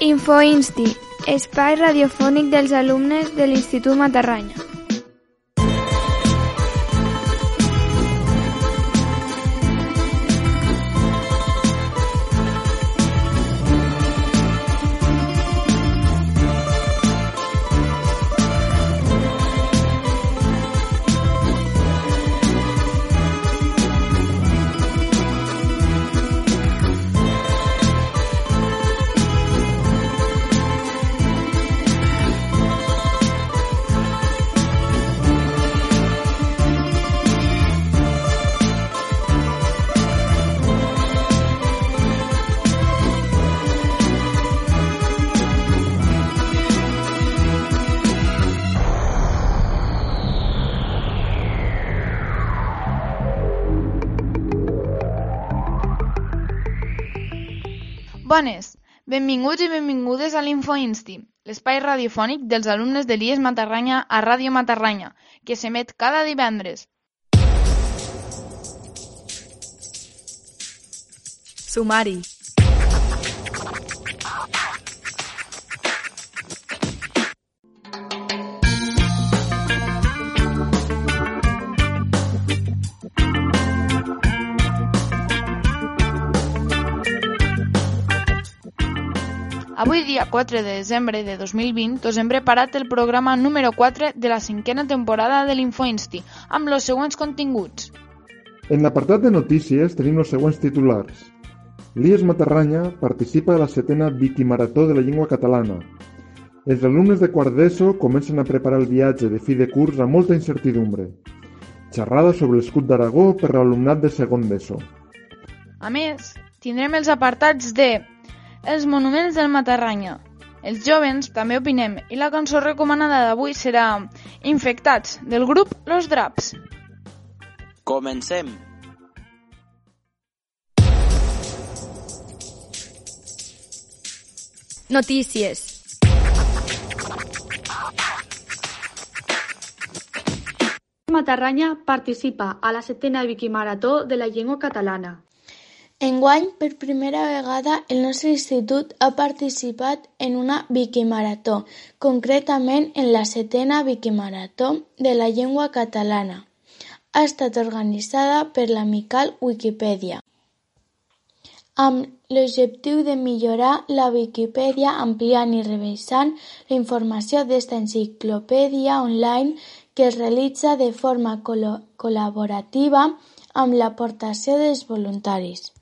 Infoinsti, espai radiofònic dels alumnes de l'Institut Matarranya. Bones, benvinguts i benvingudes a l'Infoinsti, l'espai radiofònic dels alumnes de l'IES Matarranya a Ràdio Matarranya, que s'emet cada divendres. Sumari. Avui, dia 4 de desembre de 2020, us hem preparat el programa número 4 de la cinquena temporada de l'Infoinsti, amb els següents continguts. En l'apartat de notícies tenim els següents titulars. L'IES Matarranya participa a la setena Wikimarató de la llengua catalana. Els alumnes de quart d'ESO comencen a preparar el viatge de fi de curs amb molta incertidumbre. Xerrada sobre l'escut d'Aragó per l'alumnat de segon d'ESO. A més, tindrem els apartats de Els monuments del Matarranya. Els jovens també opinem i la cançó recomanada d'avui serà Infectats, del grup Los Draps. Comencem. Notícies. Matarranya participa a la setena Wikimarató de la llengua catalana. Enguany, per primera vegada, el nostre institut ha participat en una Wikimarató, concretament en la setena Wikimarató de la llengua catalana. Ha estat organitzada per l'amical Wikipedia amb l'objectiu de millorar la Viquipèdia ampliant i revisant la informació d'esta enciclopèdia online que es realitza de forma col·laborativa amb l'aportació dels voluntaris.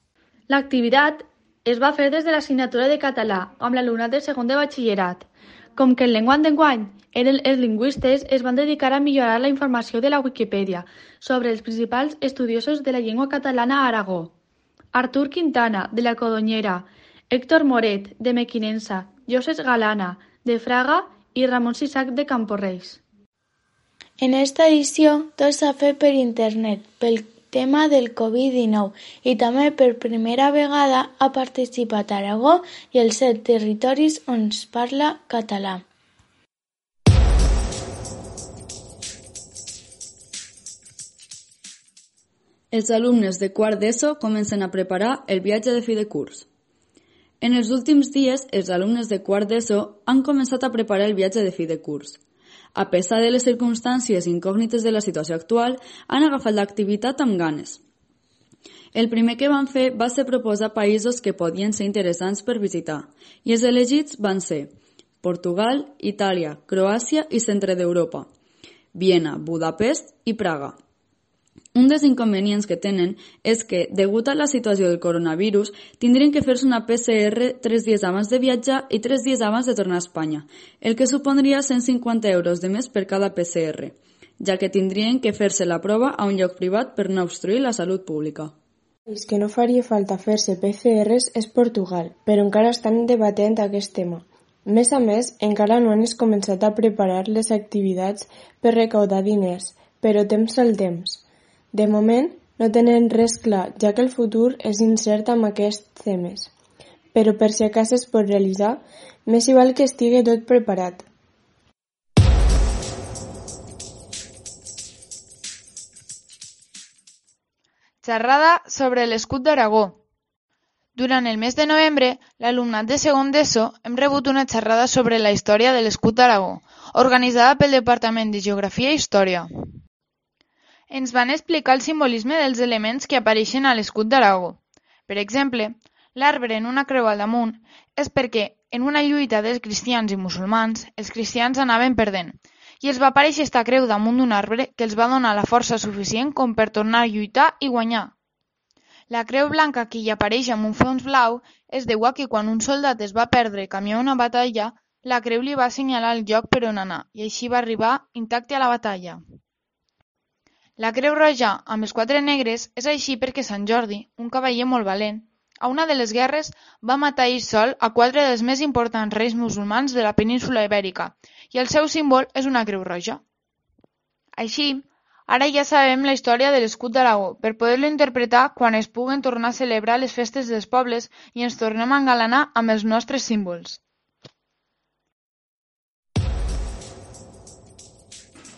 L'activitat es va fer des de l'assignatura de català amb l'alumnat de segon de batxillerat. Com que el lenguant d'enguany eren els lingüistes, es van dedicar a millorar la informació de la Wikipedia sobre els principals estudiosos de la llengua catalana a Aragó. Artur Quintana, de la Codonyera, Héctor Moret, de Mequinensa, Josep Galana, de Fraga i Ramon Sisac, de Camporreis. En esta edició tot s'ha fet per internet pel tema del Covid-19 i també per primera vegada ha participat Aragó i els set territoris on es parla català. Els alumnes de quart d'ESO comencen a preparar el viatge de fi de curs. En els últims dies, els alumnes de quart d'ESO han començat a preparar el viatge de fi de curs. A pesar de les circumstàncies incògnites de la situació actual, han agafat l'activitat amb ganes. El primer que van fer va ser proposar països que podien ser interessants per visitar, i els elegits van ser Portugal, Itàlia, Croàcia i centre d'Europa, Viena, Budapest i Praga. Un dels inconvenients que tenen és que, degut a la situació del coronavirus, tindrien que fer-se una PCR tres dies abans de viatjar i tres dies abans de tornar a Espanya, el que supondria 150 euros de més per cada PCR, ja que tindrien que fer-se la prova a un lloc privat per no obstruir la salut pública. El país que no faria falta fer-se PCRs és Portugal, però encara estan debatent aquest tema. Més a més, encara no han començat a preparar les activitats per recaudar diners, però temps al temps. De moment, no tenen res clar, ja que el futur és incert amb aquests temes. Però per si a cas es pot realitzar, més hi val que estigui tot preparat. Xerrada sobre l'escut d'Aragó. Durant el mes de novembre, l'alumnat de segon d'ESO hem rebut una xerrada sobre la història de l'escut d'Aragó, organitzada pel Departament de Geografia i Història. Ens van explicar el simbolisme dels elements que apareixen a l'escut d'Aragó. Per exemple, l'arbre en una creu al damunt és perquè, en una lluita dels cristians i musulmans, els cristians anaven perdent, i els va aparèixer esta creu damunt d'un arbre que els va donar la força suficient com per tornar a lluitar i guanyar. La creu blanca que hi apareix amb un fons blau es deu a que quan un soldat es va perdre camí a una batalla, la creu li va assenyalar el lloc per on anar i així va arribar intacte a la batalla. La creu roja amb els quatre negres és així perquè Sant Jordi, un cavaller molt valent, a una de les guerres va matar ell sol a quatre dels més importants reis musulmans de la península ibèrica i el seu símbol és una creu roja. Així, Ara ja sabem la història de l'escut d'Aragó, per poder-lo interpretar quan es puguen tornar a celebrar les festes dels pobles i ens tornem a engalanar amb els nostres símbols.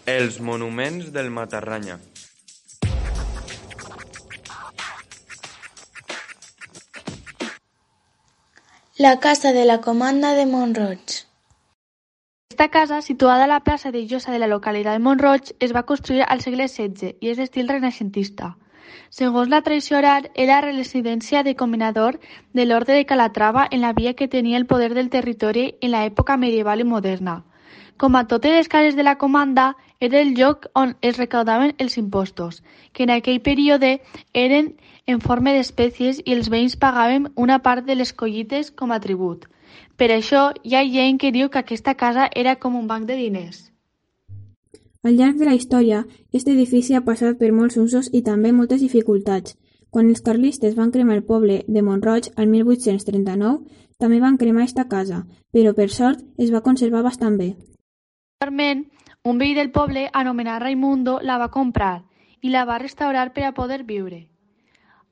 Els monuments del Matarranya. La casa de la comanda de Montroig. Esta casa, situada a la plaça de Llosa de la localitat de Montroig, es va construir al segle XVI i és d'estil renaixentista. Segons la tradició oral, era la residència de combinador de l'Orde de Calatrava en la via que tenia el poder del territori en l'època medieval i moderna. Com a totes les cases de la comanda, era el lloc on es recaudaven els impostos, que en aquell període eren en forma d'espècies i els veïns pagaven una part de les collites com a tribut. Per això, hi ha gent que diu que aquesta casa era com un banc de diners. Al llarg de la història, aquest edifici ha passat per molts usos i també moltes dificultats. Quan els carlistes van cremar el poble de Montroig al 1839, també van cremar esta casa, però per sort es va conservar bastant bé. Posteriorment, un veí del poble, anomenat Raimundo, la va comprar i la va restaurar per a poder viure.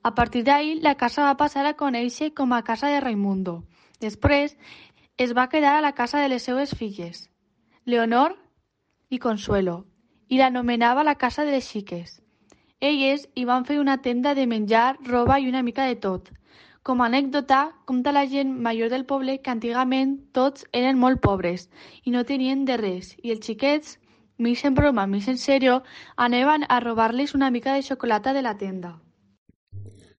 A partir d'ahir, la casa va passar a conèixer com a Casa de Raimundo Després es va quedar a la casa de les seues filles, Leonor i Consuelo, i l'anomenava la casa de les xiques. Elles hi van fer una tenda de menjar, roba i una mica de tot. Com a anècdota, compta la gent major del poble que antigament tots eren molt pobres i no tenien de res, i els xiquets, mig en broma, mig en sèrio, anaven a robar-los una mica de xocolata de la tenda.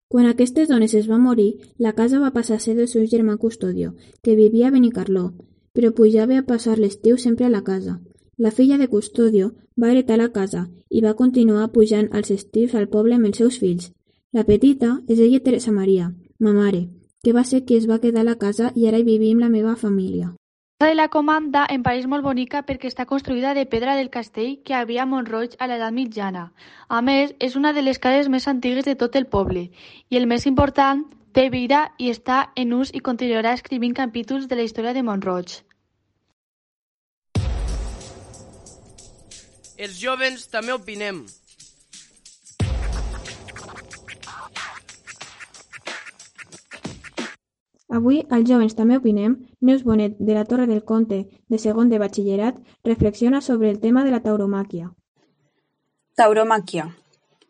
Quan aquestes dones es van morir, la casa va passar a ser del seu germà Custodio, que vivia a Benicarló, però pujava a passar l'estiu sempre a la casa. La filla de Custodio va heretar la casa i va continuar pujant als estius al poble amb els seus fills. La petita és ella Teresa Maria, ma mare, que va ser qui es va quedar a la casa i ara hi vivim la meva família casa de la Comanda em pareix molt bonica perquè està construïda de pedra del castell que havia a Montroig a l'edat mitjana. A més, és una de les cases més antigues de tot el poble i el més important, té vida i està en ús i continuarà escrivint capítols de la història de Montroig. Els jovens també opinem. Avui, als Jóvens també opinem, Neus Bonet, de la Torre del Conte, de segon de batxillerat, reflexiona sobre el tema de la tauromàquia. Tauromàquia.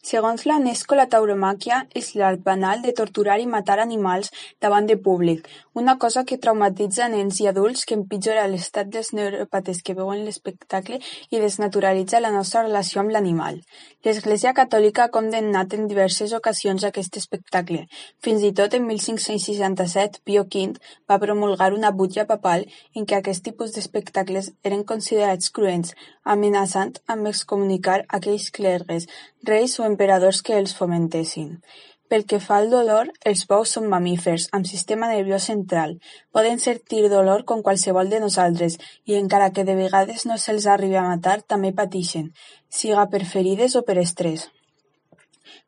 Segons la Unesco, la tauromàquia és l'art banal de torturar i matar animals davant de públic, una cosa que traumatitza nens i adults, que empitjora l'estat dels neuropates que veuen l'espectacle i desnaturalitza la nostra relació amb l'animal. L'Església Catòlica ha condemnat en diverses ocasions aquest espectacle. Fins i tot en 1567, Pio V va promulgar una butlla papal en què aquest tipus d'espectacles eren considerats cruents, amenaçant amb excomunicar aquells clergues, reis o emperadors que els fomentessin. Pel que fa al dolor, els bous són mamífers, amb sistema nerviós central. Poden sentir dolor com qualsevol de nosaltres i encara que de vegades no se'ls arribi a matar, també pateixen, siga per ferides o per estrès.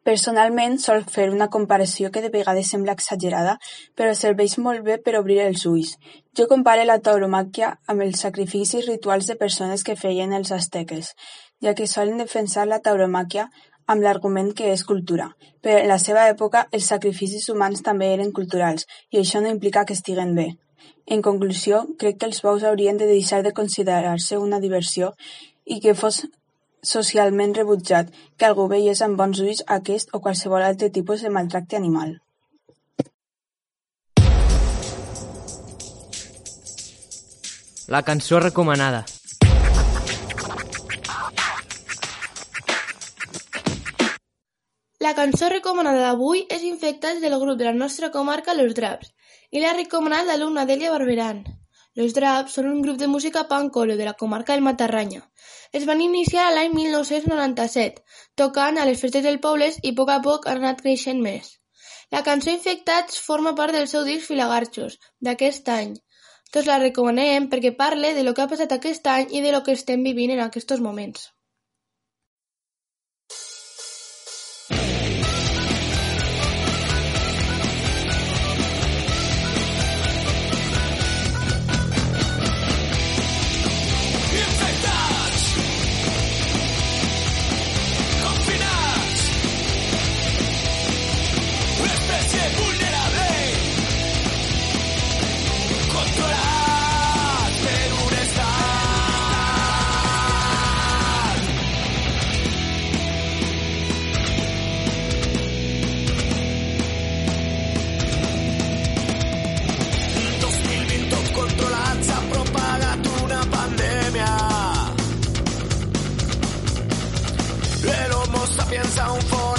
Personalment sol fer una comparació que de vegades sembla exagerada, però serveix molt bé per obrir els ulls. Jo compare la tauromàquia amb els sacrificis rituals de persones que feien els asteques, ja que solen defensar la tauromàquia amb l'argument que és cultura, però en la seva època els sacrificis humans també eren culturals i això no implica que estiguen bé. En conclusió, crec que els bous haurien de deixar de considerar-se una diversió i que fos socialment rebutjat que algú veiés amb bons ulls aquest o qualsevol altre tipus de maltracte animal. La cançó recomanada. La cançó recomanada d'avui és Infectats del grup de la nostra comarca Los Draps i l'ha recomanat l'alumna Delia Barberan. Los Draps són un grup de música punk de la comarca del Matarranya. Es van iniciar l'any 1997, tocant a les festes del pobles i a poc a poc han anat creixent més. La cançó Infectats forma part del seu disc Filagarxos, d'aquest any. Tots la recomanem perquè parle de lo que ha passat aquest any i de lo que estem vivint en aquests moments. friends zone for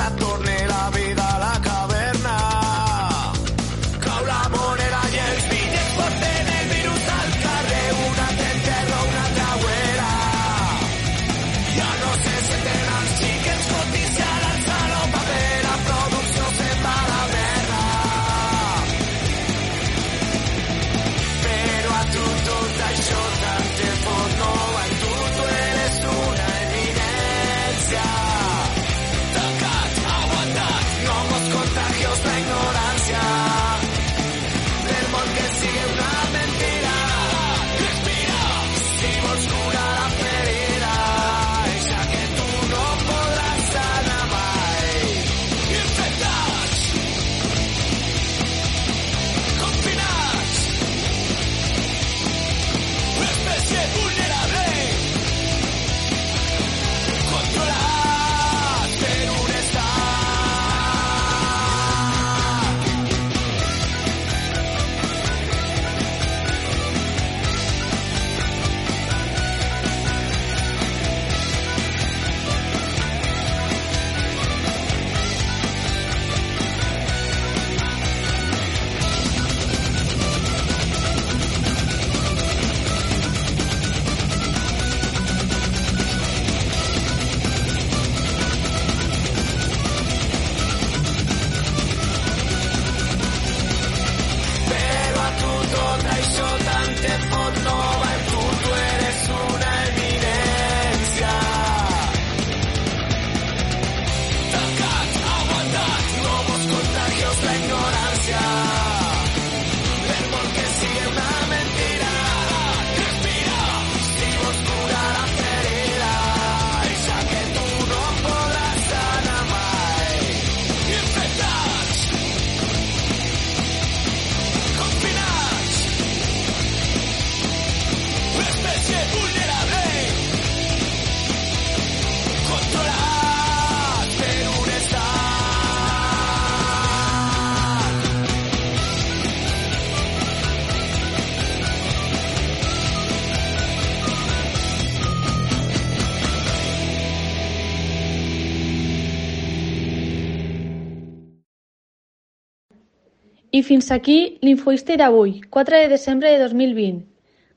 I fins aquí l'Infohistory d'avui, 4 de desembre de 2020,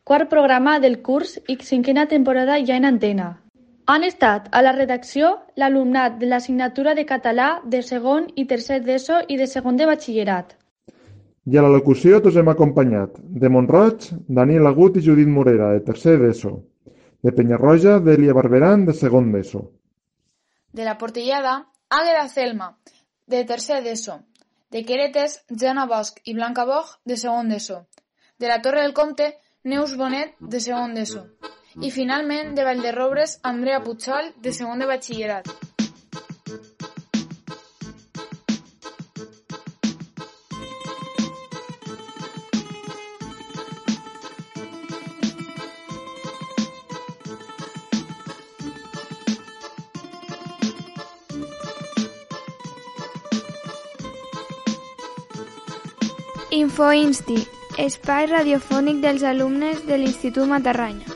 quart programa del curs i cinquena temporada ja en antena. Han estat a la redacció l'alumnat de l'assignatura de català de segon i tercer d'ESO i de segon de batxillerat. I a la locució tots hem acompanyat de Montroig, Daniel Agut i Judit Morera, de tercer d'ESO. De Penyarroja, Delia Barberan, de segon d'ESO. De la Portellada, Àgueda Celma, de tercer d'ESO. De Queretes, Jana Bosch i Blanca Bog, de segon d'ESO. De la Torre del Comte, Neus Bonet, de segon d'ESO. I finalment, de Vallderrobres, Andrea Puigol, de segon de batxillerat. Infoinsti, espai radiofònic dels alumnes de l'Institut Matarranya.